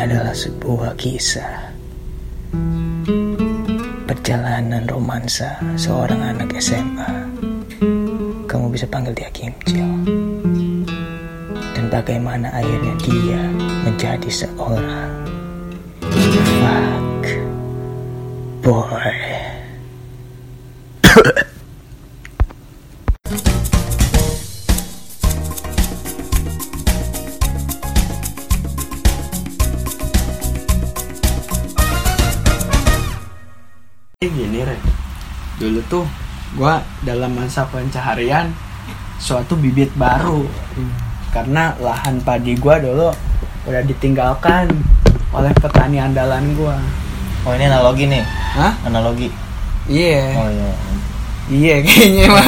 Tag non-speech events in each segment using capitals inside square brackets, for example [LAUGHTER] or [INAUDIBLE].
adalah sebuah kisah perjalanan romansa seorang anak SMA. Kamu bisa panggil dia Kimcil. Dan bagaimana akhirnya dia menjadi seorang fuck boy. Dulu tuh gua dalam masa pencaharian suatu bibit baru karena lahan padi gua dulu udah ditinggalkan oleh petani andalan gua Oh ini analogi nih, Hah? analogi. iya Oh iya. iya kayaknya mah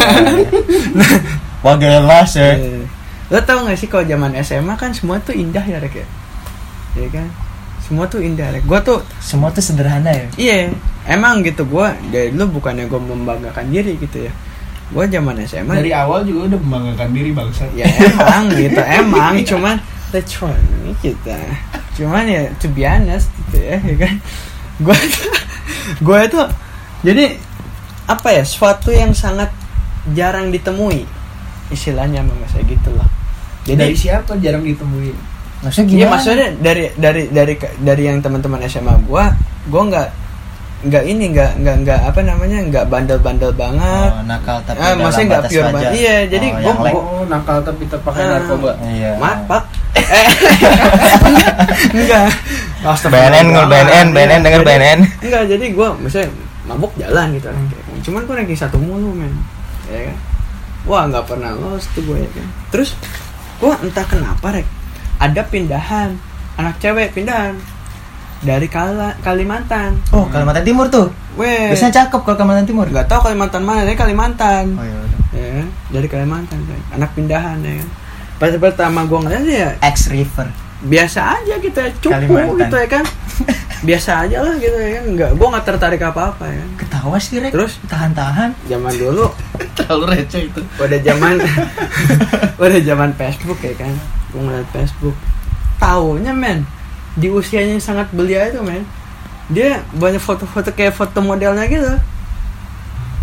ya. Iya. lo tau gak sih kalau zaman SMA kan semua tuh indah ya Rek ya Iya kan semua tuh indah Rek gua tuh Semua tuh sederhana ya. Iya, emang gitu gua dari dulu bukannya gua membanggakan diri gitu ya. Gua zaman SMA dari awal juga udah membanggakan diri bangsa ya emang gitu, [LAUGHS] emang cuman let's try kita. Cuman ya to be honest gitu ya, ya kan. Gua gua itu jadi apa ya, suatu yang sangat jarang ditemui. Istilahnya memang saya gitu dari Jadi siapa jarang ditemuin Maksudnya Iya gimana? maksudnya dari dari dari dari yang teman-teman SMA gua, gua nggak nggak ini nggak nggak nggak apa namanya nggak bandel-bandel banget. Oh, nakal tapi ah, dalam maksudnya nggak pure banget. Iya, jadi Oh, gua oh nakal tapi terpakai Ah. narkoba Iya. Mat, Pak. [LAUGHS] Eh, [LAUGHS] enggak, enggak. BNN ngul BNN, BNN denger Jadi- BNN. Enggak, jadi gua misalnya mabuk jalan gitu kan. Cuman gua ranking satu mulu, men. Ya kan? Wah, nggak pernah lolos tuh gue ya kan. Terus gua entah kenapa, Rek. Ada pindahan anak cewek pindahan dari Kala, Kalimantan. Oh, Kalimantan Timur tuh. Weh. Biasanya cakep kalau Kalimantan Timur. nggak tahu Kalimantan mana, dari Kalimantan. Oh iya. Ya, dari Kalimantan, Rek. anak pindahan ya kan. Pas pertama gua ngeliat ya X River. biasa aja gitu ya cukup Kalimantan. gitu ya kan [LAUGHS] biasa aja lah gitu ya kan nggak gue nggak tertarik apa apa ya. Ketawa sih, Rek. Terus? tahan-tahan. zaman dulu [LAUGHS] terlalu receh itu udah zaman [LAUGHS] udah zaman Facebook ya kan gue ngeliat Facebook taunya men di usianya yang sangat belia itu men dia banyak foto-foto kayak foto modelnya gitu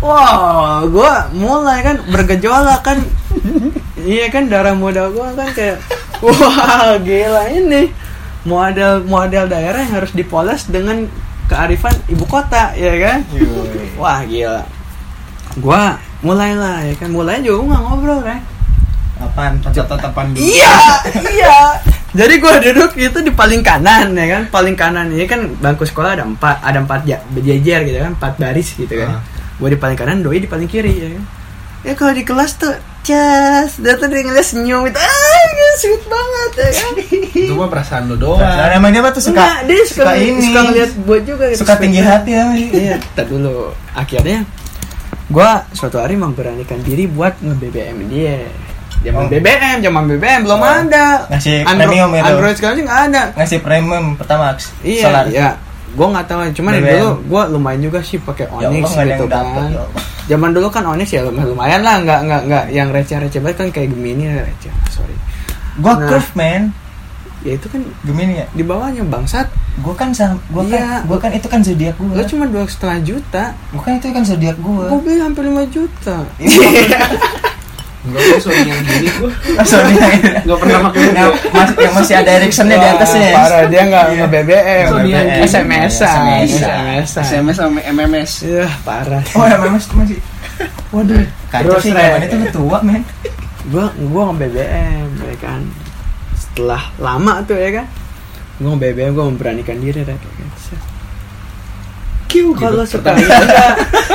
Wah, gue mulai kan bergejolak kan, [LAUGHS] iya kan darah muda gue kan kayak, wah gila ini model model daerah yang harus dipoles dengan kearifan ibu kota, ya kan? [LAUGHS] Wah gila. Gua mulailah ya kan, mulai juga nggak ngobrol kan. Apaan? tatapan dulu Iya, iya. [LAUGHS] Jadi gua duduk itu di paling kanan ya kan, paling kanan ini kan bangku sekolah ada empat, ada empat ja- berjejer gitu kan, empat baris gitu kan. Ah. Gua di paling kanan, doi di paling kiri ya kan. Ya kalau di kelas tuh, cas, dia tuh dia ngeliat senyum itu, ah, gila, sweet banget ya kan. [LAUGHS] itu mah perasaan lu doang Nah, emang dia mah tuh suka Enggak, dia suka, suka ini. suka ngeliat gua juga gitu. suka tinggi hati ya. [LAUGHS] iya tar dulu akhirnya gua suatu hari memberanikan diri buat nge-BBM dia zaman Oh. BBM zaman BBM belum Oh. ada Ngasih Andro- premium itu. Android sekarang sih nggak ada Ngasih premium pertama iya solar. iya gua nggak tahu cuman BBM. dulu gua lumayan juga sih pakai Ya Allah, Onyx gitu dapet, kan ya Allah. zaman dulu kan Onyx ya lumayan, lah nggak nggak nggak yang receh-receh banget kan kayak Gemini receh sorry Gua Nah. curve man. ya itu kan Gemini ya. di bawahnya bangsat Gua kan sam, gua kan, Iya. gua kan itu kan zodiak gua. lo cuma dua setengah juta Gua kan itu kan zodiak gua. gua beli hampir 5 juta [LAUGHS] enggak gua Sony yang gini gua Zodiak. enggak pernah pakai yang, mas- yang masih ada Ericssonnya di atasnya. Wah, Parah dia nggak Iya. nge-BBM, Sony. SMS-an, SMS-an. SMS-an. SMS sama MMS Iya, parah. Oh ya memang masih. Waduh. Kacau sih zaman itu tua men. Gua gua nge-BBM ya kan. Setelah lama tuh ya kan. Gua nge-BBM, gua memberanikan diri ya kan. Kiu kalau suka. Enggak.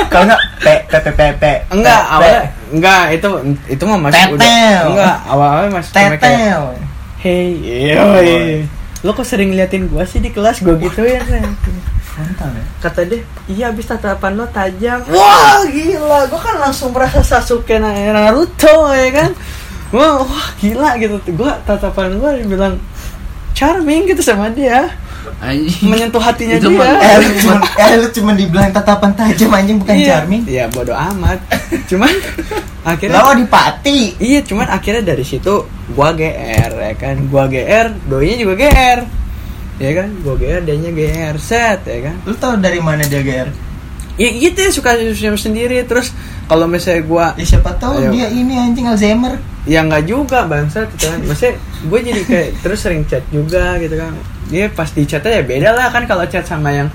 Kalau enggak P P P P P. enggak awalnya enggak itu itu mah masih udah Tetel. enggak awal-awalnya masih cuma kayak Tetel. hey yoi lo kok sering ngeliatin gua sih di kelas? Gua gitu ya Frontal ya. kata dia iya abis tatapan lo tajam. Wah gila. Gue kan langsung merasa Sasuke na- Naruto ya kan? Wah, wah gila gitu. Gue tatapan gue dibilang charming gitu sama dia anjing. Menyentuh hatinya Itu dia. Eh lu cuma eh lu cuma dibilang tatapan tajam anjing bukan iya, charming. iya bodo amat. Cuman [LAUGHS] akhirnya Lawa di pati. iya cuman akhirnya dari situ gua GR ya kan? Gua GR doinya juga GR ya kan? Gue GR dia nya GR set ya kan? Lu tau dari mana dia GR? Ya gitu ya suka sendiri terus kalau misalnya gue Ya siapa tahu Ayo. dia ini anjing Alzheimer. ya nggak juga bangsat gitu kan maksudnya gue jadi kayak [LAUGHS] terus sering chat juga gitu kan dia pas di chatnya ya beda lah kan kalau chat sama yang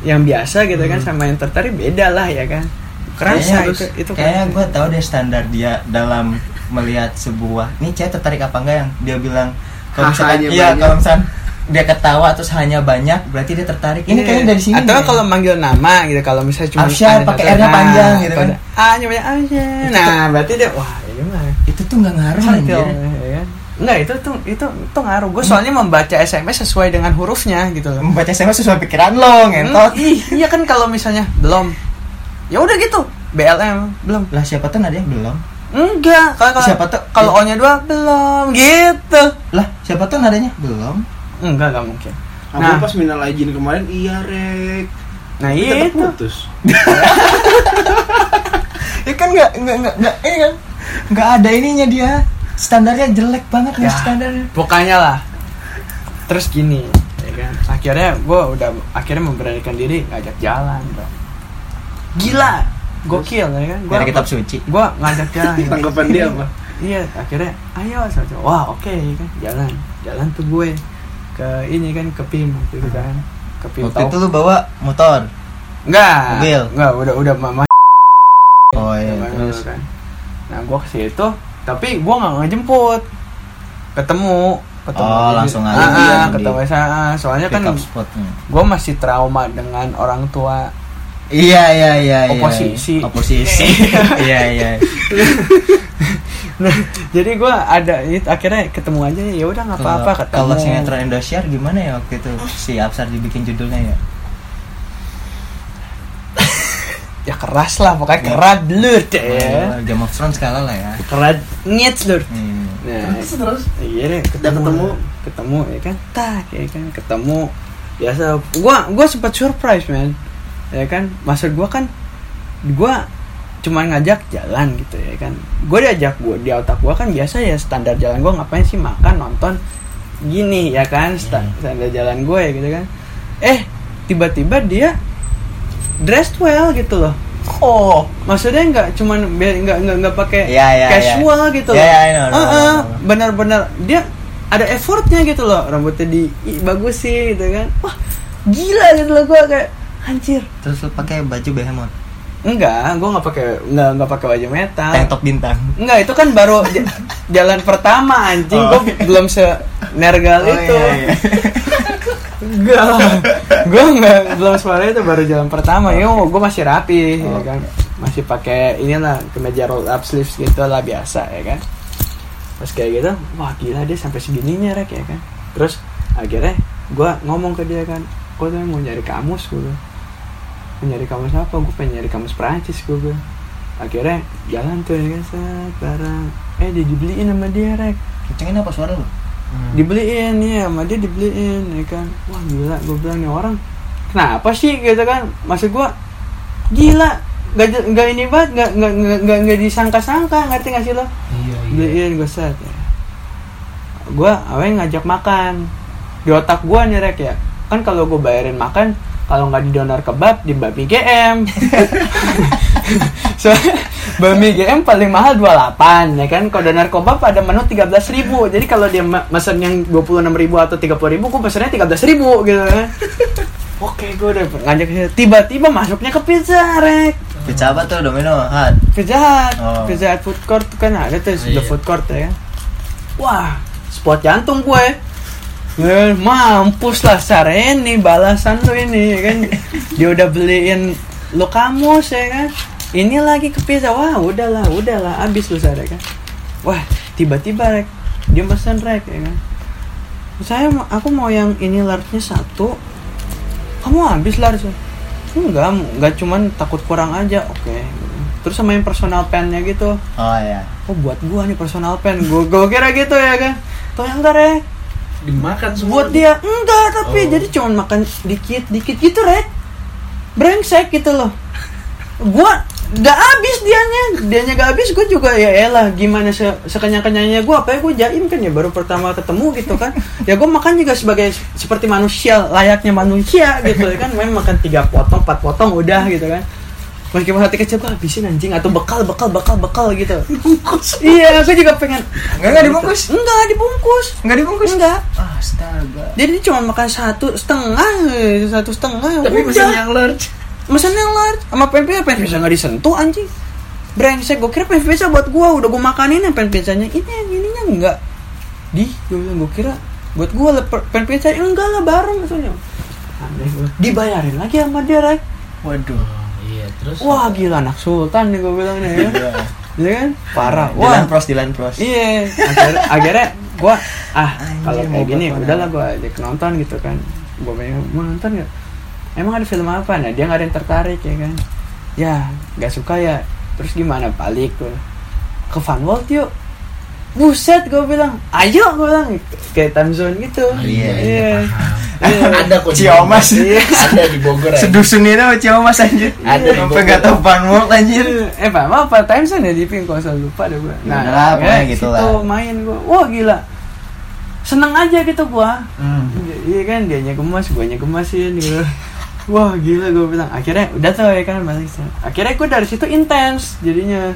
yang biasa gitu kan sama yang tertarik beda lah ya kan kerasa Kayaknya- itu itu Kayaknya kerasa. gue tahu deh standar dia dalam melihat sebuah. Nih cewek tertarik apa enggak yang dia bilang kalau [LAUGHS] misalkan Hahanya iya kalau misalkan dia ketawa terus hanya banyak berarti dia tertarik. Ini Iya. kayaknya dari sini. atau kalau manggil nama gitu kalau misalnya cuma Afsyar, ada pakai R-nya nah, panjang gitu kan. banyak Afsyar. nah berarti dia wah ini mah itu tuh nggak ngaruh Santil, anjir. ya kan? Enggak itu tuh itu itu ngaruh. Gue soalnya membaca SMS sesuai dengan hurufnya gitu loh. Membaca SMS sesuai pikiran lo, ngentot. Hmm, iya kan kalau misalnya belum, ya udah gitu. BLM belum. Lah siapa tuh nadanya belum? Enggak. Kalau kalau Siapa tuh? kalau O-nya dua belum gitu. Lah siapa tuh nadanya belum? Enggak enggak mungkin. Aku Nah. pas minal izin kemarin iya rek. Nah iya itu. putus. [LAUGHS] Ya kan nggak nggak nggak nggak ini kan nggak ada ininya dia standarnya jelek banget nih Ya. standarnya. Pokoknya lah. Terus gini, ya kan. Akhirnya gue udah akhirnya memberanikan diri ngajak jalan, bro. Gila, gokil ya kan. Gua, Dari kitab suci. gue ngajak jalan. Tanggapan dia apa? Iya, akhirnya ayo cowok. Wah, oke kan. Jalan. Jalan tuh gue ke ini kan ke PIM gitu kan. Ke PIM Waktu itu lu bawa motor. Enggak. Mobil. Enggak, udah udah mama Oh iya. Terus. kan. Nah, gua ke situ, tapi gua nggak ngejemput. Ketemu, ketemu. Oh, langsung Ah, aja ah, di ketemu sana. Soalnya kan Pick up spotnya. gua masih trauma dengan orang tua. Iya iya iya. iya. Oposisi. Oposisi. [LAUGHS] Iya iya. Nah, jadi gua ada akhirnya ketemu aja ya udah nggak apa-apa Kalau- ketemu. Kalau sinetron Indosiar gimana ya waktu itu si Absar dibikin judulnya ya? [LAUGHS] ya keras lah pokoknya kerat blood ya. Oh, Game of Thrones kalah lah ya. Kerat nyets blood. Hmm. Nah, Terus terus. iya deh ketemu, ketemu? ketemu ya kan tak ya kan ketemu biasa gua gua sempat surprise man ya kan? Maksud gua kan gua cuma ngajak jalan gitu ya kan. Gua diajak gua di otak gua kan biasa ya standar jalan gua ngapain sih? Makan nonton gini ya kan Hmm. standar jalan gue ya gitu kan. Eh tiba-tiba dia dressed well gitu loh. Oh. Maksudnya nggak cuman nggak nggak nggak pakai Iya, iya, iya. casual gitu Iya, loh. Iya, I know, I know, Ah, I ah, know. benar-benar. Dia ada effortnya gitu loh. Rambutnya di bagus sih gitu kan. Wah gila gitu loh gue kayak anjir. Terus lu pakai baju behemoth, enggak gue nggak pakai nggak nggak pakai baju metal. Tank top bintang. enggak itu kan baru j- jalan pertama anjing. Oh. gue belum se nergal Oh, itu. iya, iya. [LAUGHS] enggak. Lah gue nggak belum suara itu baru jalan pertama. Ya gue masih rapi ya Oh. kan. masih pakai inilah kemeja roll up sleeves gitu lah biasa ya kan. Pas kayak gitu wah gila dia sampai segininya rek ya kan. Terus akhirnya gue ngomong ke dia kan gue tuh mau nyari kamus gue nyari kamus apa? Gue pengen nyari kamus Perancis gue bilang. akhirnya jalan tuh ya kan set barang eh dia dibeliin sama dia rek. Kencengin apa suara lu? dibeliin ya sama dia dibeliin ya kan. Wah gila gue bilang nih orang kenapa sih? Gitu kan. Maksud gue gila gak, gak ini banget gak, gak, gak, gak, gak disangka-sangka ngerti gak sih lo? Iya beliin gue set ya. gue awalnya ngajak makan. Di otak gue nih rek ya. Kan kalau gue bayarin makan kalau nggak di donor kebab di babi GM [LAUGHS] soalnya babi GM paling mahal 28 ya kan kalau donor kebab ada menu 13.000 ribu jadi kalau dia mesen yang 26.000 ribu atau 30.000 ribu gue pesennya 13.000 ribu gitu kan oke gue udah ngajak ke tiba-tiba masuknya ke pizza rek Pizza apa tuh Domino Hut? Pizza Hut, Oh. Pizza Hut food court kan ada tuh Iya. sebelah food court ya. Wah, spot jantung gue. Mampus lah sare ini balasan lu ini ya kan. Dia udah beliin lu kamus ya kan. Ini lagi ke pizza. Wah, udahlah, udahlah abis lu sare kan. Wah, tiba-tiba rek dia pesan rek ya kan. Saya aku mau yang ini large-nya satu. Kamu habis large Enggak, enggak cuman takut kurang aja. Oke. Terus sama yang personal pen-nya gitu. Oh iya. Oh, buat gua nih personal pen. Gua gua kira gitu ya kan. Tuh enggak, Rek. Dimakan semua. Buat dia enggak, tapi Oh. jadi cuman makan dikit-dikit gitu, Rek. Brengsek gitu loh. Gua Udah habis dianya, dianya gak habis, gue juga ya elah gimana se sekenyang kenyangnya gue apa ya gue jaim kan ya baru pertama ketemu gitu kan, ya gue makan juga sebagai seperti manusia layaknya manusia gitu ya kan, memang makan tiga potong, empat potong udah gitu kan, meskipun hati kecil gue habisin anjing atau bekal bekal bekal bekal gitu, iya gue juga pengen, Enggak, enggak dibungkus? enggak dibungkus, Enggak dibungkus? enggak, Astaga. jadi dia cuma makan satu setengah, eh, satu setengah, Tapi udah. pesan yang large. Mesen yang large sama pizza, pen pizza nggak disentuh anjing. Brengsek, gue kira pen pizza buat gua udah gua makanin yang pen pizzanya ini yang ininya enggak. Di, gue bilang gue kira buat per- pen pizza enggak lah bareng maksudnya. Aneh. Dibayarin lagi sama dia, Rek. Waduh. Iya, terus. Wah gila anak sultan nih gue bilang nih ya. Iya. Iya kan? Parah. Dilan Wah. pros, dilan pros. Iya, akhirnya, akhirnya gua ah kalau kayak mau gini udahlah gua ajak nonton gitu kan. Gua pengen mau nonton nggak? Emang ada film apa? Nah dia nggak ada yang tertarik ya kan? Ya nggak suka ya. Terus gimana balik gua ke Fun World yuk. Buset gue bilang, ayo gue bilang kayak time zone gitu. Iya, iya. Iya. Ada kok. Ciomas. Iya. Ada di Bogor. ya. Sedusun itu Cio Mas anjir. Ada di Sampai Bogor. enggak tahu Fun World anjir. Eh Pak, apa apa time ya di ping kalau selalu lupa deh gue. Ya udah lah, pokoknya gitu situ lah. main gue. Wah gila. Seneng aja gitu gua. Hmm. Iya kan dia gemas, gue gemasin gitu. Wah gila gue bilang. Akhirnya udah tuh ya kan balik. Akhirnya gue dari situ intens jadinya.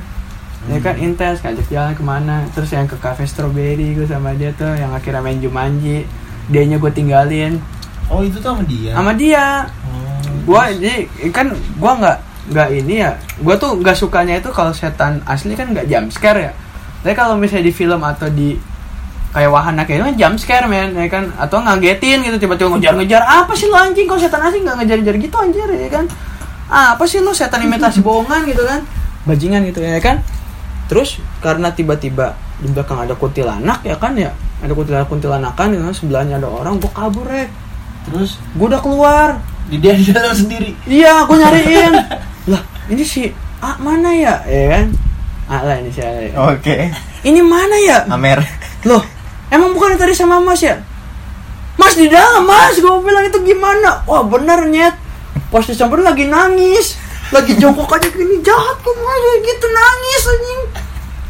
Ya kan intens ngajak jalan ke mana. Terus yang ke cafe strawberry gue sama dia tuh yang akhirnya main Jumanji. Dianya gue tinggalin Oh, itu tuh sama dia. sama dia. Oh. Gua jadi kan gua nggak nggak ini ya. Gua tuh nggak sukanya itu kalau setan asli kan nggak jump scare ya. Tapi kalau misalnya di film atau di kayak wahana kayak itu kan jump scare men ya kan atau ngagetin gitu tiba-tiba ngejar-ngejar apa sih lo anjing kalau setan asli nggak ngejar-ngejar gitu anjir ya kan apa sih lo setan imitasi bohongan gitu kan bajingan gitu ya kan terus karena tiba-tiba di belakang ada kuntilanak ya kan ya ada kuntilanak kuntilanakan gitu kan sebelahnya ada orang gua kabur rek Terus gua udah keluar di dia di dalam sendiri. Iya, aku nyariin. [LAUGHS] lah, ini si A mana ya? Ya kan? A lah ini si A. ya. Oke. Ini mana ya? Amer. Loh, emang bukan tadi sama Mas ya? Mas di dalam, Mas. Gue bilang itu gimana? Wah, bener nyet. Pas disamperin lagi nangis. Lagi jongkok aja gini jahat kok Mas gitu nangis anjing.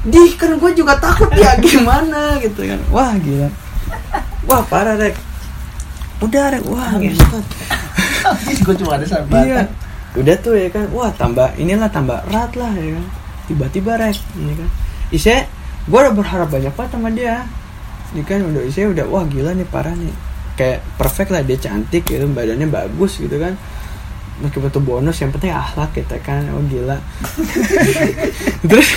Di kan gue juga takut ya [LAUGHS] gimana gitu kan. Wah, gila. Wah, parah, Rek. Udah, Rek. Wah. [LAUGHS] Gue cuma ada sahabat. Iya. Udah tuh ya kan. Wah, tambah inilah tambah erat lah ya kan. Tiba-tiba rek, ya kan. Ise, gue udah berharap banyak banget sama dia. Ini kan udah Ise udah wah gila nih parah nih. Kayak perfect lah dia cantik gitu, badannya bagus gitu kan. Meskipun tuh bonus yang penting akhlak kita kan. Oh gila. [LAUGHS] Terus [LAUGHS]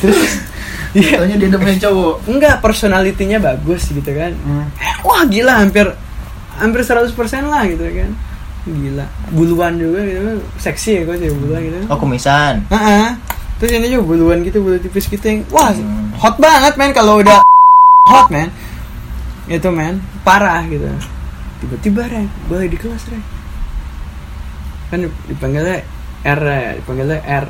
Terus Iya. Taunya dia demen cowok. Enggak, personalitinya bagus gitu kan. Hmm. Wah gila hampir hampir 100% lah gitu kan. Gila. Buluan juga gitu kan. Seksi ya kok sih buluan gitu. Oh, kumisan. Heeh. Terus ini juga buluan gitu, bulu tipis gitu yang wah Hmm. hot banget men kalau udah hot men. Itu men, parah gitu. Tiba-tiba gue lagi di kelas Ren. Kan dipanggilnya R, ya, dipanggilnya R.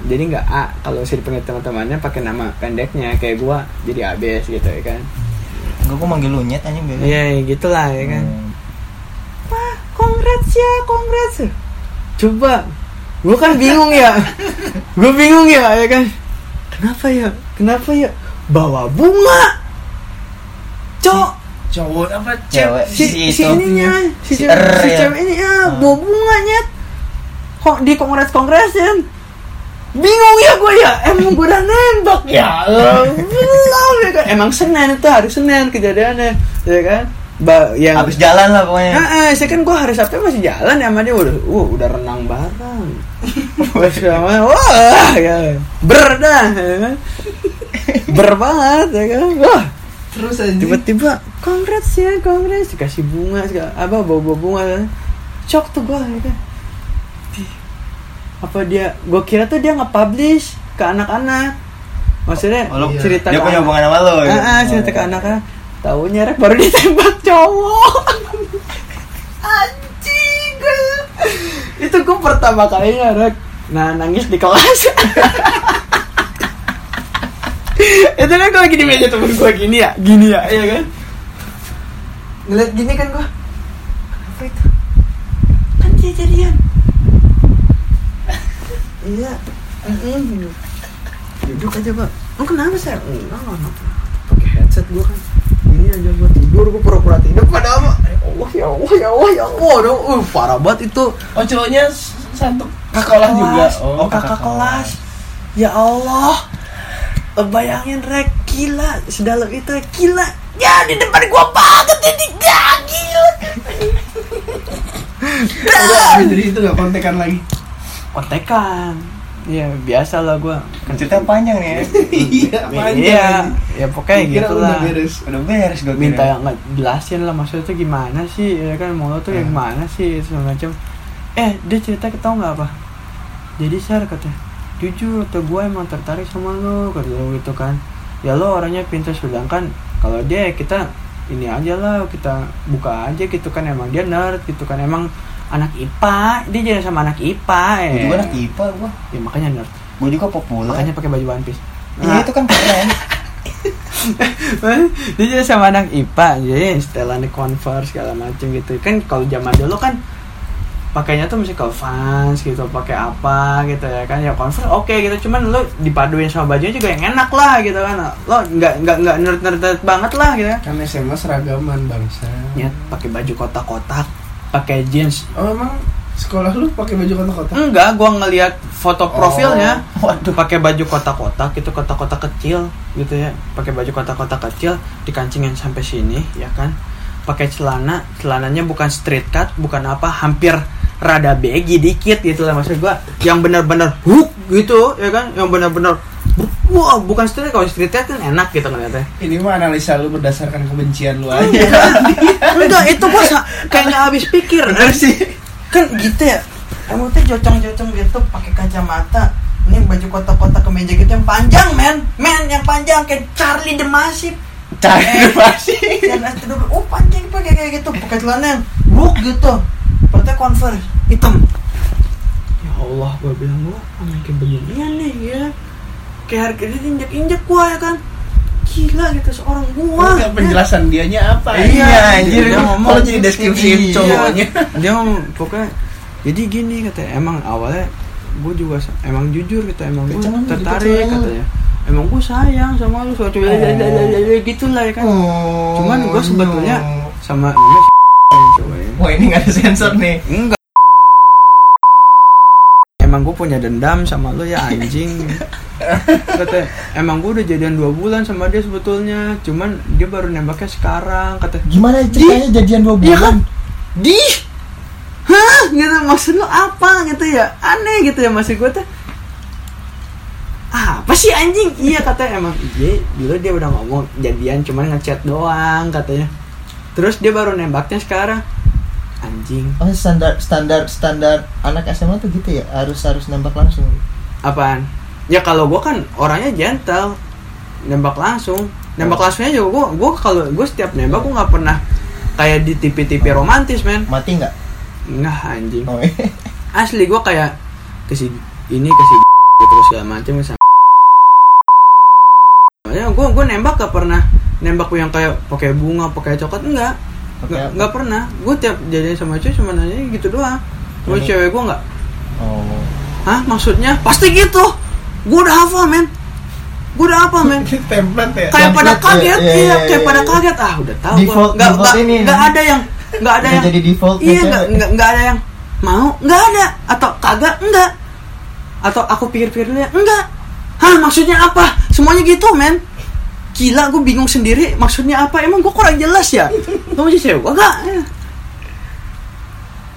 Jadi nggak A, kalau sih dipanggil teman-temannya pakai nama pendeknya kayak gua jadi ABS gitu ya kan. Gue kok manggil lu nyet anjing. Iya, ya gitulah ya kan. Hmm. Wah, congrats ya, congrats. Coba, gue kan bingung ya. gue bingung ya, ya kan. Kenapa ya? Kenapa ya? Bawa bunga. Cok, Cowok apa Cewek. si, si, si ininya, si, Si cewek, R si ya. cewek ini ya, Ah. bawa bunga nyet. Kok di kongres kongresin? Bingung ya gue ya, emang gue udah nembak ya. Belum ya kan. Emang Senin itu hari Senin kejadiannya, ya kan? Ba yang Habis jalan lah pokoknya. Nah, eh, saya kan gue hari Sabtu masih jalan ya sama dia udah, uh, udah renang bareng. [LAUGHS] Wah, sama, wah, ya, ber dah, ya kan? ber banget, ya kan? Wah, Terus aja. tiba-tiba, congrats ya, congrats, dikasih bunga, segala, apa bawa bawa bunga, kan? Cok tuh gue, ya kan? Di- Apa dia, gue kira tuh dia nge-publish ke anak-anak. Maksudnya Oh, cerita dia punya hubungan sama lo. gitu? Ah, ah, cerita ke anak-anak. Taunya rek baru ditembak cowok. [LAUGHS] Anjing. Itu gue pertama kalinya rek. Nah, nangis di kelas. [LAUGHS] itu kan gue lagi di meja temen gue gini ya, gini ya, iya kan? Ngeliat gini kan gue. Kenapa itu? Kan dia jadian. iya. Mm, duduk aja pak. Lu kenapa sih enggak enggak pakai headset gua kan. Ini aja gua tidur gua pura-pura tidur. Padahal mah, ya Allah ya Allah ya Allah ya Allah. Aduh, uh, parah banget itu. Oh cowoknya satu sekolah juga. oh, kakak, kelas. ya Allah. Bayangin rek gila. Sedalam itu gila ya di depan gua banget ini ya Udah, jadi itu nggak kontekan lagi. kontekan Iya biasa lah gua Ceritanya panjang nih ya. [LAUGHS] Iya, panjang. Iya, ya pokoknya Kira gitu udah lah. beres. Udah beres gue Minta yang nggak jelasin lah maksudnya tuh gimana sih, ya kan mau lo tuh yang Hmm. gimana sih segala macam. Eh dia cerita kita nggak apa? Jadi share katanya, jujur tuh gue emang tertarik sama lo kata lo gitu kan. Ya lo orangnya pintar sedangkan kalau dia ya kita ini aja lah kita buka aja gitu kan emang dia nerd gitu kan emang anak IPA dia jadi sama anak IPA eh. Gue juga anak IPA gue. ya makanya nerd Gue juga populer. makanya pakai baju one piece Iya itu kan keren. [LAUGHS] dia jadi sama anak IPA jadi setelannya converse segala macem gitu kan kalau zaman dulu kan pakainya tuh mesti ke Vans gitu pakai apa gitu ya kan. Ya converse oke gitu cuman lo dipaduin sama bajunya juga yang enak lah gitu kan. Lo nggak nggak nggak nerd nerd banget lah gitu Kan SMA seragaman bangsa. ya pakai baju kotak-kotak pakai jeans. Oh emang sekolah lu pakai baju kotak-kotak? enggak gua ngelihat foto profilnya. Waduh. pakai baju kotak-kotak itu kotak-kotak kecil gitu ya. Pakai baju kotak-kotak kecil dikancingin sampai sini ya kan. Pakai celana celananya bukan street cut bukan apa hampir rada baggy dikit gitu lah. Maksud gua yang benar-benar hook gitu ya kan? Yang benar-benar wah bukan street kalau street kan enak gitu ngeliatnya. Ini mah analisa lu berdasarkan kebencian lu aja. enggak itu gua sa- kayak nggak habis pikir. Sih. Kan gitu ya. Emang tuh jocong-jocong gitu pakai kacamata. Ini baju kotak-kotak kemeja gitu yang panjang men. Men yang panjang kayak Charlie the Massive. Cari pasti. dan dulu. Oh panjang pakai kayak gitu pakai celana yang look gitu pakai converse hitam ya Allah gua bilang gua sama kayak beginian nih ya kayak harga dia injek injek gua ya kan gila gitu seorang gua Enggak penjelasan dianya apa? Iya, anjir. Dia ngomong Kalau jadi deskripsi Iya. cowoknya. dia ngomong pokoknya jadi gini katanya emang awalnya gue juga emang jujur gitu emang gue gitu, tertarik kenceng. katanya emang gue sayang sama lu suatu gitu lah ya kan Oh. cuman gue sebetulnya sama namanya ya. Ini nggak ada sensor nih. enggak emang gue punya dendam sama lu ya anjing kata emang gue udah jadian dua bulan sama dia sebetulnya cuman dia baru nembaknya sekarang kata Gimana ceritanya jadian dua Iya bulan? kan? Di Hah? Gitu maksud lu apa gitu ya? Aneh gitu ya maksud gue tuh apa sih anjing? Iya katanya emang iya dulu dia udah ngomong jadian cuman ngechat doang katanya. Terus dia baru nembaknya sekarang. Anjing. Oh standar standar standar anak SMA tuh gitu ya harus harus nembak langsung. Apaan? Ya kalau gue kan orangnya gentle, nembak langsung. Nembak langsungnya juga gue, gue kalau gue setiap nembak gue nggak pernah kayak di TV-TV romantis men. Mati nggak? Enggak anjing. Oh, iya. [LAUGHS] asli gue kayak ke si ini ke si [LAUGHS] terus segala macam sama [LAUGHS] gue gue nembak gak pernah nembak yang kayak pakai bunga pakai coklat enggak nggak apa? nggak pernah. Gue tiap jadian sama cewek cuma nanya gitu doang. Cuma Ini- cewek gue nggak. Oh. hah? Maksudnya? Pasti gitu. Gue udah hafal men. Gue udah hafal men. [LAUGHS] Template ya. kayak pada Template, kaget iya, iya, iya, kayak pada iya. kaget. Ah udah tahu gua. Default- nggak nggak ada yang nggak ada yang jadi default iya cewek. nggak nggak nggak ada yang mau. Nggak ada. Atau kagak enggak atau aku pikir-pikir dulu ya enggak hah maksudnya apa? Semuanya gitu men gila gue bingung sendiri maksudnya apa? Emang gue kurang jelas ya? Mau jadi cewek enggak Ya.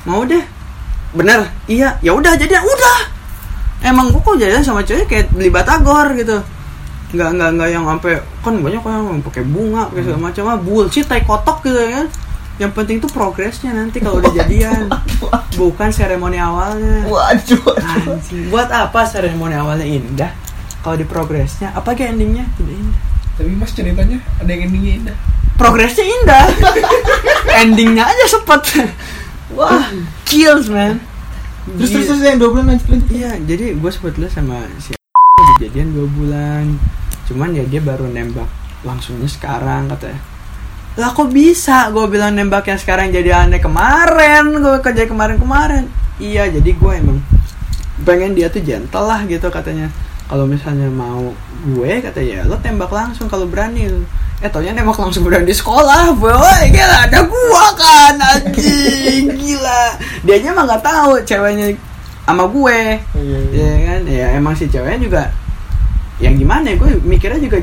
mau deh. Bener? Iya. Ya udah jadi udah. Emang gue kok jalan sama cewek kayak beli batagor gitu. Nggak nggak nggak yang sampai kan banyak orang yang pakai bunga pakai segala macam. Ah bullshit tai kotok gitu ya. Kan yang penting tuh progresnya nanti kalau udah jadian. bukan seremoni awalnya. Waduh. Anjing, buat apa seremoni awalnya indah? Kalau di progresnya apa kayak endingnya? Tidak indah Tapi mas ceritanya ada yang endingnya indah. progresnya indah [LAUGHS] endingnya aja sepet wah kills man Terus terus terus yang dua bulan lanjut lanjut. Iya, jadi gue sebetulnya sama si udah jadian dua bulan. Cuman ya dia baru nembak langsungnya sekarang katanya. Lah kok bisa? Gue bilang nembaknya sekarang jadi aneh kemarin. Gue kerja kemarin-kemarin. Iya, jadi gue emang pengen dia tuh gentle lah gitu katanya kalau misalnya mau gue kata ya lo tembak langsung kalau berani. Eh taunya nembak langsung udah di sekolah boy. Gila ada gua kan anjing. Gila. Dianya mah nggak tahu ceweknya sama gue. Iya, ya kan? Ya emang si ceweknya juga yang gimana ya gue mikirnya juga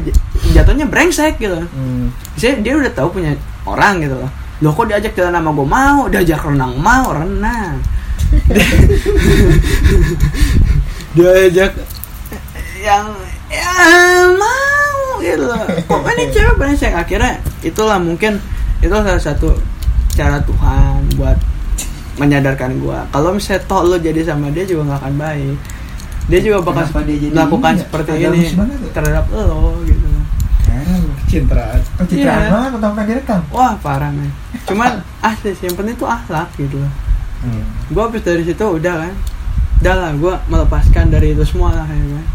jatuhnya brengsek gitu. Hmm. Misalnya dia udah tahu punya orang gitu loh. Loh kok diajak jalan sama gue mau? Diajak renang mau? Renang. [LAUGHS] [LAUGHS] Diajak Yang Ya mau gitu loh Pokoknya cewek brengsek Akhirnya itulah mungkin Itu salah satu cara Tuhan buat menyadarkan gua kalau misalnya toh lo jadi sama dia juga nggak akan baik dia juga bakal Kenapa dia jadi melakukan ini ya? seperti ini ya? terhadap lo gitu. Cintraan. Pencitraan Iya. banget tentang direkam. Wah parah men Cuman asli sih yang penting tuh akhlak gitu loh Hmm. Gue habis dari situ udah kan Udah lah gue melepaskan dari itu semua lah ya kan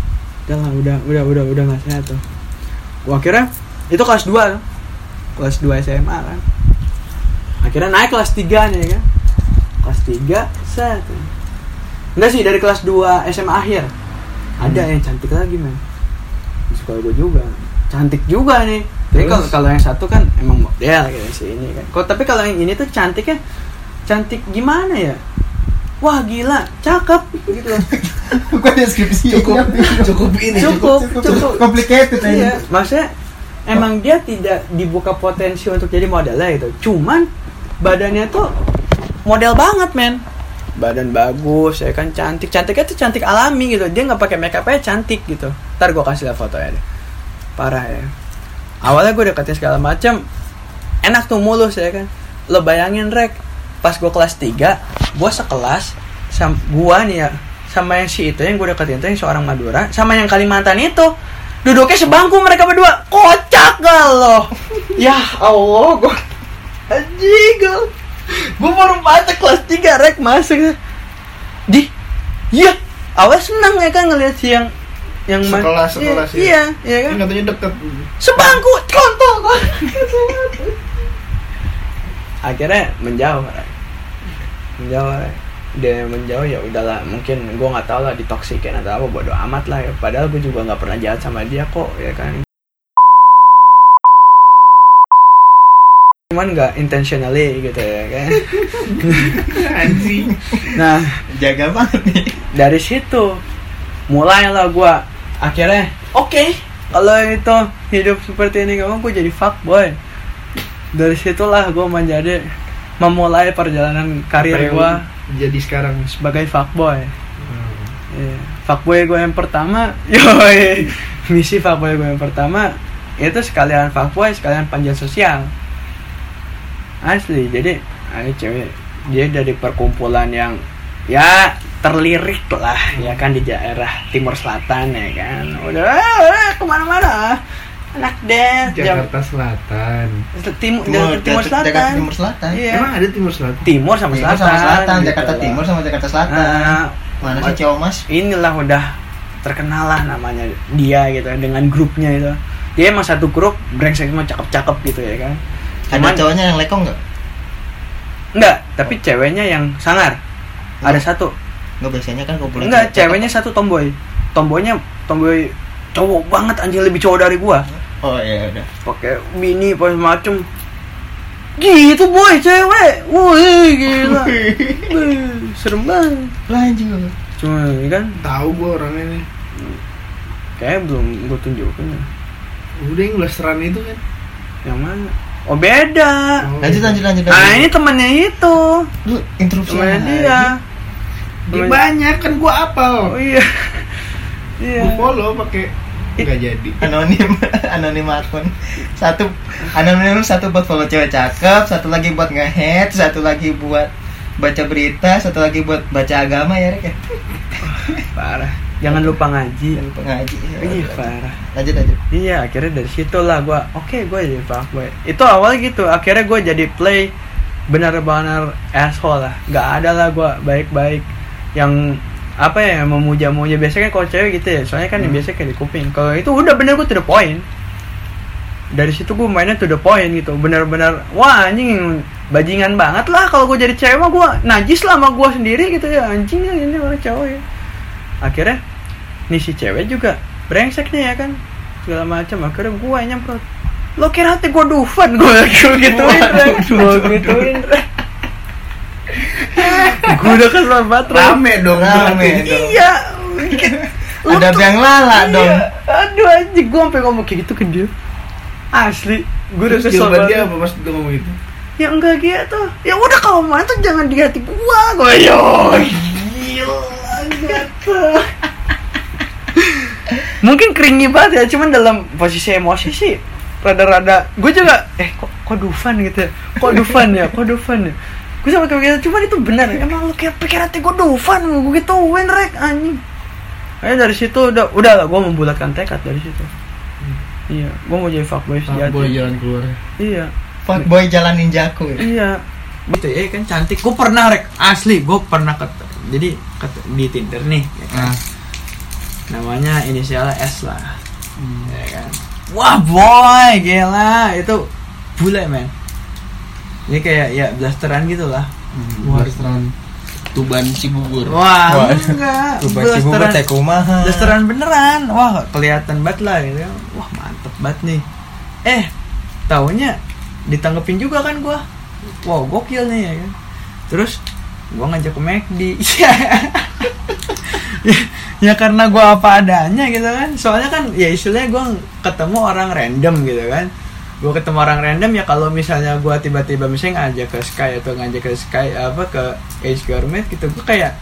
Udah lah udah udah udah udah gak sehat tuh. Gua akhirnya itu kelas 2 tuh. Kelas 2 SMA kan. Akhirnya naik kelas 3 nih kan? Kelas 3 set. Enggak sih dari kelas 2 SMA akhir. Ada Hmm. yang cantik lagi men. Sekolah gue juga. Cantik juga nih. Tapi kalau kalau yang satu kan emang model gitu si ini kan. Kok tapi kalau yang ini tuh cantiknya cantik gimana ya? Wah gila, cakep gitu. [LAUGHS] Bukan deskripsi Cukup cukup ini Cukup, cukup, cukup. complicated aja. Iya, maksudnya emang dia tidak dibuka potensi untuk jadi modelnya gitu. Cuman badannya tuh model banget, men. Badan bagus, ya kan cantik. Cantiknya tuh cantik alami gitu. Dia nggak pakai makeup aja cantik gitu. Ntar gua kasih lihat fotonya deh. Parah ya. Awalnya gue deketin segala macam enak tuh mulus ya kan. Lo bayangin rek, pas gue kelas 3 gue sekelas sama gua nih ya sama yang si itu yang gue deketin tuh yang seorang Madura sama yang Kalimantan itu duduknya sebangku mereka berdua kocak gak lo [LAUGHS] ya Allah gue anjing gue baru baca kelas 3 rek masuk di iya awal senang ya kan ngeliat si yang yang Sekelas, sekelas, iya, ya. iya, iya kan Ini katanya deket. sebangku kontol akhirnya menjauh Rek. Menjauh Rek. dia menjauh ya udahlah. Mungkin gue nggak tahu lah ditoksikin atau apa bodo amat lah ya. Padahal gue juga nggak pernah jahat sama dia kok ya kan? Cuman nggak intentionally gitu ya kan? [LAUGHS] Anjing. nah. Jaga banget nih. dari situ mulailah gua. Akhirnya oke kalau itu hidup seperti ini kamu gue jadi fuckboy. Dari situlah gue menjadi memulai perjalanan karir gua jadi sekarang. sebagai fuckboy Hmm. Iya. fuckboy gue yang pertama [LAUGHS] yoi misi fuckboy gue yang pertama itu sekalian fuckboy sekalian panjat sosial asli jadi ada cewek dia dari perkumpulan yang ya terlirik lah ya kan di daerah timur selatan ya kan udah eh, ke mana-mana anak dance jam Jakarta Selatan. timur Timur, timur Jakarta selatan Timur Selatan. iya Emang ada Timur Selatan? timur sama Timur selatan sama Selatan, gitu Jakarta loh. Timur sama Jakarta Selatan. Ah, Mana sih cowok mas? inilah udah terkenal lah namanya dia gitu dengan grupnya itu dia emang satu grup brengsek semua cakep-cakep gitu ya kan Ada Cuman- cowoknya yang lekong nggak? enggak tapi ceweknya yang sangar ada satu Nggak biasanya kan kumpulan enggak cewek ceweknya satu tomboy tomboynya tomboy cowok banget anjing lebih cowok dari gua. Oh iya udah. pakai mini apa macem gitu boy cewek woi gila Wih, serem banget Lanjut. cuma ya kan Tahu gua orangnya nih. kayak belum gua tunjukin Udah yang blasteran itu kan. yang mana oh beda Oh. Lanjut lanjut lanjut. Nah ini temennya itu Lu interupsi Temennya aja. dia Dia banyak kan gua apal. Oh iya Iya Gua follow pakai nggak jadi. Anonim, [LAUGHS] anonim akun. Satu anonim satu buat follow cewek cakep, satu lagi buat ngehead, satu lagi buat baca berita, satu lagi buat baca agama ya Rek ya. [LAUGHS] Parah Jangan lupa ngaji Dan pengaji. Iya parah Lanjut lanjut. Iya akhirnya dari situ lah gue Oke gue jadi fuckboy Itu awal gitu Akhirnya gue jadi play Benar-benar asshole lah Gak ada lah gue baik-baik Yang apa ya yang memuja-muja. Biasanya kan kalau cewek gitu ya soalnya kan yang Hmm. biasa kayak di kuping. Kalau itu udah bener gue to the point. Dari situ gue mainnya to the point gitu. Bener-bener wah anjing bajingan banget lah kalau gue jadi cewek mah. Gue najis lah sama gue sendiri gitu ya. Anjing ya ini orang cowok ya. Akhirnya nih si cewek juga brengsek nih ya kan. Segala macam. Akhirnya gue yang nyemprot. Lo kira hati gue Dufan? [LAUGHS] Gue gue gituin gue gituin Gue udah kesel banget. Rame dong. Rame dong. iya [LAUGHS] Ada yang lala iya. dong. aduh anjing gue sampai ngomong kayak gitu ke dia asli gue udah kesel jawaban dia banget apa pas dia ngomong gitu? ya enggak gitu ya udah kalau main tuh jangan di hati gua gue yo gila mungkin keringi banget ya cuman dalam posisi emosi sih rada-rada gue juga eh kok kok Dufan gitu ya kok Dufan ya kok Dufan ya gue sama kayak gitu cuman itu benar emang lu kayak pikir hati gue Dufan gue gituin rek anjing Ayo dari situ udah udah lah gue membulatkan tekad dari situ iya gue mau jadi fuckboy Fuckboy sejati jalan keluar. iya Fuckboy jalan ninjaku. ya. Iya. Gitu ya kan cantik. Gue pernah rek asli. Gue pernah ket jadi ket- di Tinder nih. Ya kan? Nah. Namanya inisialnya S lah. Hmm. Ya kan. Wah boy, gila itu bule men. Ini kayak ya blasteran gitu lah. Hmm, restoran Tuban Cibubur. Wah, Wah, enggak. [LAUGHS] Tuh baci bubur teh kumaha. Blasteran beneran. Wah, kelihatan banget lah gitu. Wah, mantep banget nih. Eh, taunya ditanggepin juga kan gua. Wow, gokil nih ya kan. Terus gua ngajak ke McD. [LAUGHS] ya, ya karena gua apa adanya gitu kan. Soalnya kan ya istilahnya gua ketemu orang random gitu kan. Gua ketemu orang random ya kalau misalnya gua tiba-tiba misalnya ngajak ke Sky atau ngajak ke Sky apa ke Age Gourmet gitu gua kayak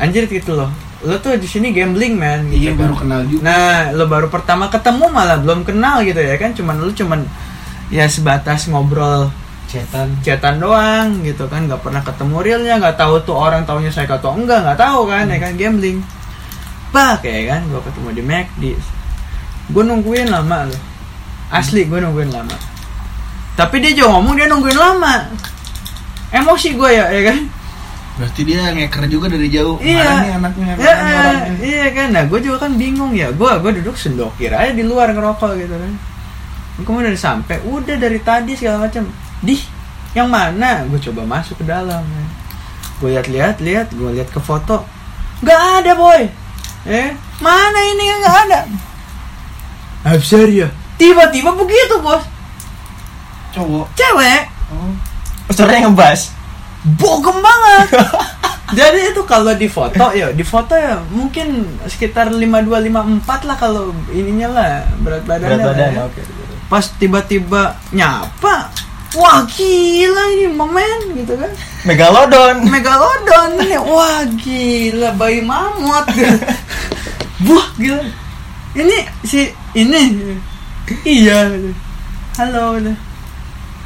anjir gitu loh. Lo tuh di sini gambling man gitu Iya kan. baru kenal juga. Nah, lo baru pertama ketemu malah belum kenal gitu ya kan, cuman lo cuman ya sebatas ngobrol Cetan. chatan doang gitu kan, nggak pernah ketemu realnya, nggak tahu tuh orang taunya saya atau enggak, nggak tahu kan ya kan gambling. Pak ya kan, gua ketemu di McD, gue nungguin lama loh, asli gue nungguin lama. Tapi dia juga ngomong dia nungguin lama, emosi gue ya ya kan. Berarti dia ngeker juga dari jauh. Iya. Mana nih anaknya? Ya, nih orangnya? iya kan. Nah, gue juga kan bingung ya. Gue gue duduk sendokir aja di luar ngerokok gitu kan. Kemudian dari sampai udah dari tadi segala macam. Dih, yang mana? Gue coba masuk ke dalam. Ya. Gue lihat-lihat, lihat, gue lihat ke foto. Nggak ada boy. Eh, mana ini yang nggak ada? Absar ya. Tiba-tiba begitu bos. Cowok. Cewek Oh. Suaranya ngebas. bogem banget. [LAUGHS] Jadi itu kalau di foto ya, di foto ya mungkin sekitar 5254 lah kalau ininya lah berat badannya. Berat badan, ya. oke. Pas tiba-tiba nyapa, wah gila ini momen gitu kan. Megalodon. Megalodon ini, wah gila bayi mamut. [LAUGHS] Wah gila. Ini si ini. Iya. Halo.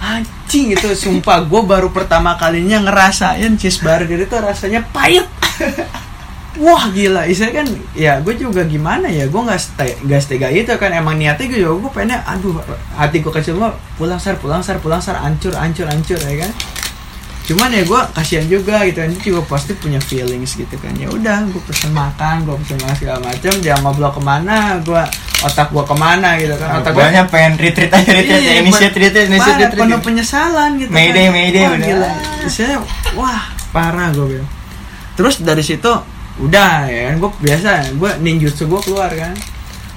Anjing itu sumpah gue baru pertama kalinya ngerasain cheeseburger itu rasanya pahit. Wah gila, istilahnya kan ya gue juga gimana ya gue nggak stay nggak setega itu kan emang niatnya gue juga gue pengennya aduh hati gue kecil pulang sar pulang sar pulang sar ancur ancur ancur ya kan cuman ya gue kasihan juga gitu kan dia juga pasti punya feelings gitu kan ya udah gue pesen makan gue pesen makan segala macam dia ngobrol ke mana gue otak gue ke mana gitu kan otak gue Banyak pengen retreat aja retreat ya. Iya, Initiate retreat, initiate retreat. penuh penyesalan gitu Mayday, kan. mayday, wah, udah. gila saya wah parah gue bilang terus dari situ udah ya kan gue biasa gue ninjutsu gue keluar kan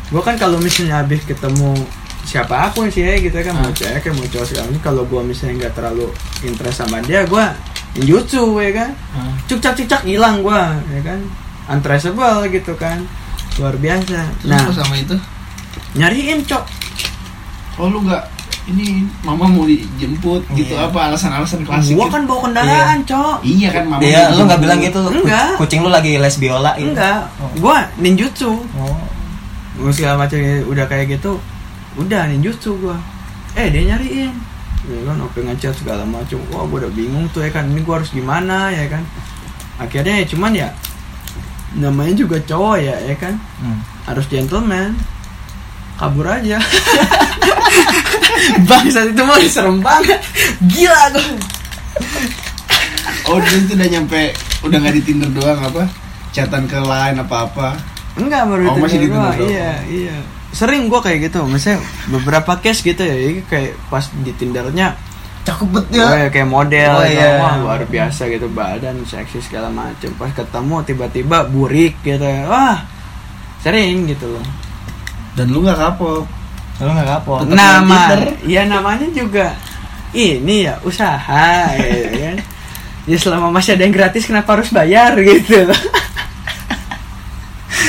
gue kan kalau misalnya habis ketemu siapa pun sih ya gitu kan mau Ah. cewek mau cowok segala kalau gue misalnya nggak terlalu interest sama dia gue ninjutsu ya kan Ah. cuk cak cuk cak hilang gue ya kan untraceable gitu kan luar biasa Terus nah sama itu? nyariin cok Oh lu nggak ini mama mau dijemput gitu Iya. apa alasan-alasan klasik gua gitu? kan bawa kendaraan cok Iya kan mama Dia mau lu nggak bilang gitu. Enggak. Kucing lu lagi les biola gitu. enggak Oh. gua ninjutsu Oh. gua segala macam udah kayak gitu udah ninjutsu gua eh dia nyariin ya kan oke ngechat segala macam wah gua udah bingung tuh ya kan ini gua harus gimana ya kan akhirnya ya cuman ya namanya juga cowok ya ya kan Hmm. harus gentleman kabur aja [LAUGHS] bangsa itu mah serem banget gila gua Oh dia itu udah nyampe udah nggak di Tinder doang apa? Chatan ke lain apa-apa. Enggak baru Oh, itu masih di doang. Tinder doang. Iya, iya. Sering gua kayak gitu. Misalnya beberapa case gitu ya, ini kayak pas di Tindernya cakep Oh, ya ya, kayak model Oh, gitu. iya. wah luar biasa gitu badan seksi segala macem pas ketemu tiba-tiba burik gitu ya wah sering gitu loh Dan lu nggak kapok. lu nggak kapok nama ya namanya juga ini ya usaha [LAUGHS] ya kan ya selama masih ada yang gratis kenapa harus bayar gitu [LAUGHS]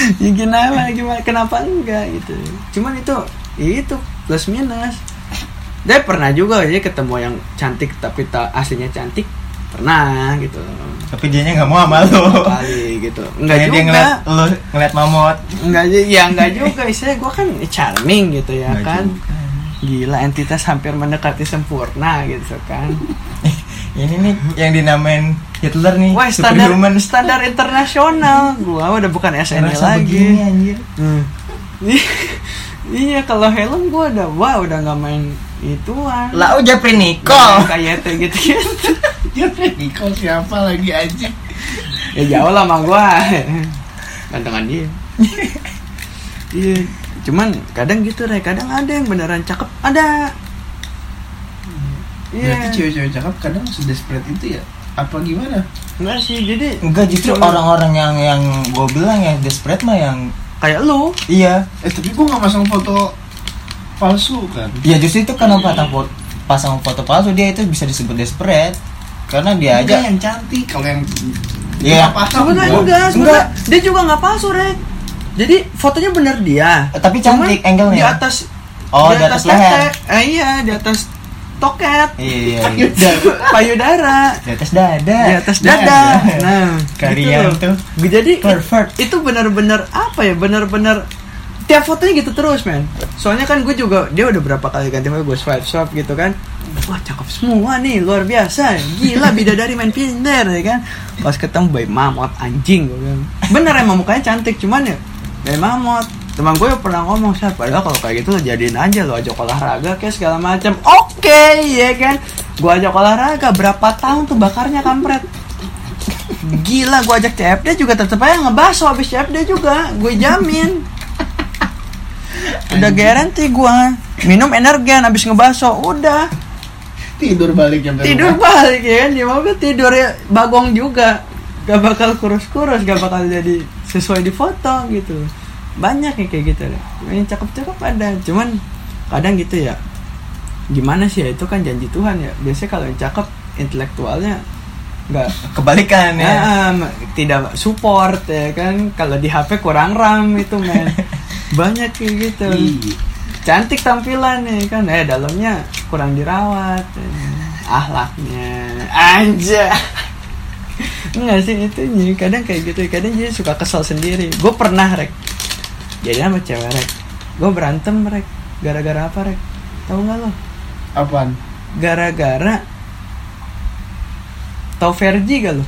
[LAUGHS] ya gimana gimana kenapa enggak gitu. Cuman itu ya itu plus minus. Dia pernah juga ya ketemu yang cantik tapi tak aslinya cantik pernah gitu. Tapi dia nggak mau sama lu. Kali gitu. Enggak Kayak dia juga. ngeliat lu ngeliat mamot enggak ju- ya enggak juga [LAUGHS] istilahnya gue kan charming gitu ya Nggak kan. juga. gila entitas hampir mendekati sempurna gitu kan [LAUGHS] ini nih yang dinamain Hitler nih wah standar superhuman. standar internasional. Gua udah bukan SNI Rasa lagi. begini anjir. Hmm. [LAUGHS] iya kalau helm gua udah wah udah nggak main ituan. Lau Japri Nicole kayak gitu gitu [LAUGHS] Ya Nicole siapa lagi anjing? ya jauh lah sama gua. Gantengan dia. [LAUGHS] Iya cuman kadang gitu deh kadang ada yang beneran cakep. Ada iya Berarti cewek-cewek cakep kadang sedesperate itu ya? Apa gimana? enggak sih jadi Enggak justru orang-orang yang yang gue bilang yang desperate mah yang kayak lu iya Eh tapi gua nggak pasang foto palsu kan? ya justru itu karena pasang foto pasang foto palsu dia itu bisa disebut desperate karena dia Enggak, aja yang cantik kalau yang Iya. Nggak paham sebenarnya gua. enggak sebenarnya Enggak. dia juga nggak palsu rek jadi fotonya bener dia Eh, tapi cantik angle-nya. di atas Oh, di atas leher. tete. eh, iya di atas toket. Iya. Iya, iya. payudara. Di atas dada. Di atas Dada. dada. Nah Kalian gitu. tuh jadi pervert. itu benar-benar apa ya? Benar-benar tiap fotonya gitu terus men. Soalnya kan gue juga dia udah berapa kali ganti foto gue swipe swipe gitu kan. Wah cakep semua nih luar biasa. Gila bidadari main Tinder ya kan? Pas ketemu bayi mamot anjing gue bilang. Bener emang mukanya cantik cuman ya bayi mamot teman gue pernah ngomong sih padahal kalau kayak gitu jadiin aja lo ajak olahraga kayak segala macam oke ya kan? Gue ajak olahraga berapa tahun tuh bakarnya kampret? Gila, gue ajak CFD juga tetep aja ngebaso habis CFD juga, gue jamin. Udah garanti gue minum energen habis ngebaso, udah. Tidur balik yang tidur balik ya kan? Di mobil tidur ya bagong juga, gak bakal kurus-kurus, gak bakal jadi sesuai di foto gitu. Banyak ya kayak gitu deh. Yang cakep-cakep ada, cuman kadang gitu ya. Gimana sih ya itu kan janji Tuhan ya. Biasanya kalau yang cakep intelektualnya nggak kebalikan ya Ya, em, tidak support ya kan. Kalau di HP kurang RAM itu men. [LAUGHS] Banyak kayak gitu. Iya. Cantik tampilan nih kan. Eh dalamnya kurang dirawat. eh. Ahlaknya aja. Enggak [LAUGHS] sih itu kadang kayak gitu. Kadang dia suka kesel sendiri. Gue pernah rek. Jadi sama cewek rek. Gue berantem rek. Gara-gara apa rek? Tahu nggak lo? Apaan? gara-gara tau Fergie gak lo?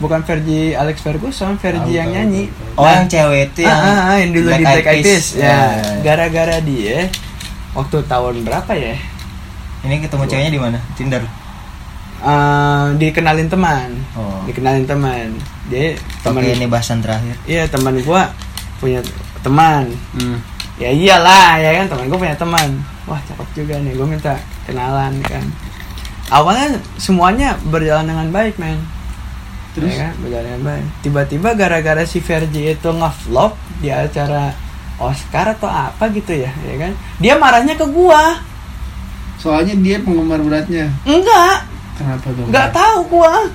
Bukan Fergie Alex Ferguson, Fergie yang nyanyi. oh yang cewek itu yang ah, ah, ah, yang dulu di Black Eyed Peas. Ya, Ya. gara-gara dia waktu tahun berapa ya? ini ketemu ceweknya di mana Tinder Eh, dikenalin teman. oh Dikenalin teman. Dia teman ini bahasan terakhir Iya, teman gua punya teman. Hmm. Ya iyalah, ya kan teman gua punya teman. Wah, cakep juga nih. Gua minta kenalan kan. Awalnya semuanya berjalan dengan baik, men. Terus? ya kan berjalan dengan baik tiba-tiba gara-gara si Vergi itu ngevlog di acara Oscar atau apa gitu ya ya kan dia marahnya ke gua Soalnya dia penggemar beratnya. enggak Kenapa tuh? enggak tahu gua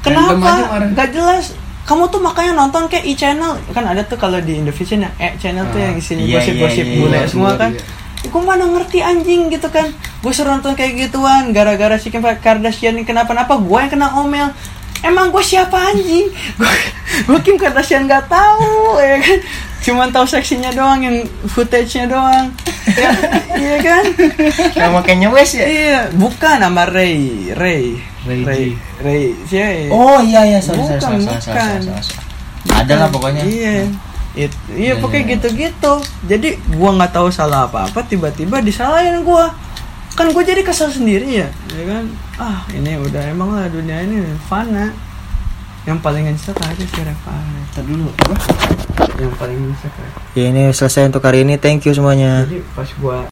kenapa enggak jelas kamu tuh makanya nonton kayak e-channel. Kan ada tuh kalau di Indovision yang e-channel tuh Ah, yang isinya iya, gosip-gosip iya, iya, bule iya, semua kan. iya. gue mana ngerti anjing gitu kan. Gue suruh nonton kayak gituan gara-gara si Kim Kardashian ini kenapa-napa gue yang kena omel. Emang gue siapa anjing? [LAUGHS] Gue gue Kim Kardashian nggak tahu ya kan? Cuman tahu seksinya doang yang footage-nya doang. [LAUGHS] Ya, iya kan? Nama kayaknya wes ya? Iya bukan nama Ray Ray Ray. Ray Ray oh iya iya sorry Bukan, sorry sorry sorry, sorry, bukan. sorry, sorry. ada lah pokoknya iya It, iya Iya, pokoknya iya. gitu-gitu jadi gua nggak tahu salah apa-apa tiba-tiba disalahin gua kan gue jadi kesel sendiri ya ya kan ah ini udah emang lah dunia ini fana yang paling nyesek aja sih Reva dulu. Apa? yang paling nyesek ya ini selesai untuk hari ini thank you semuanya jadi pas gua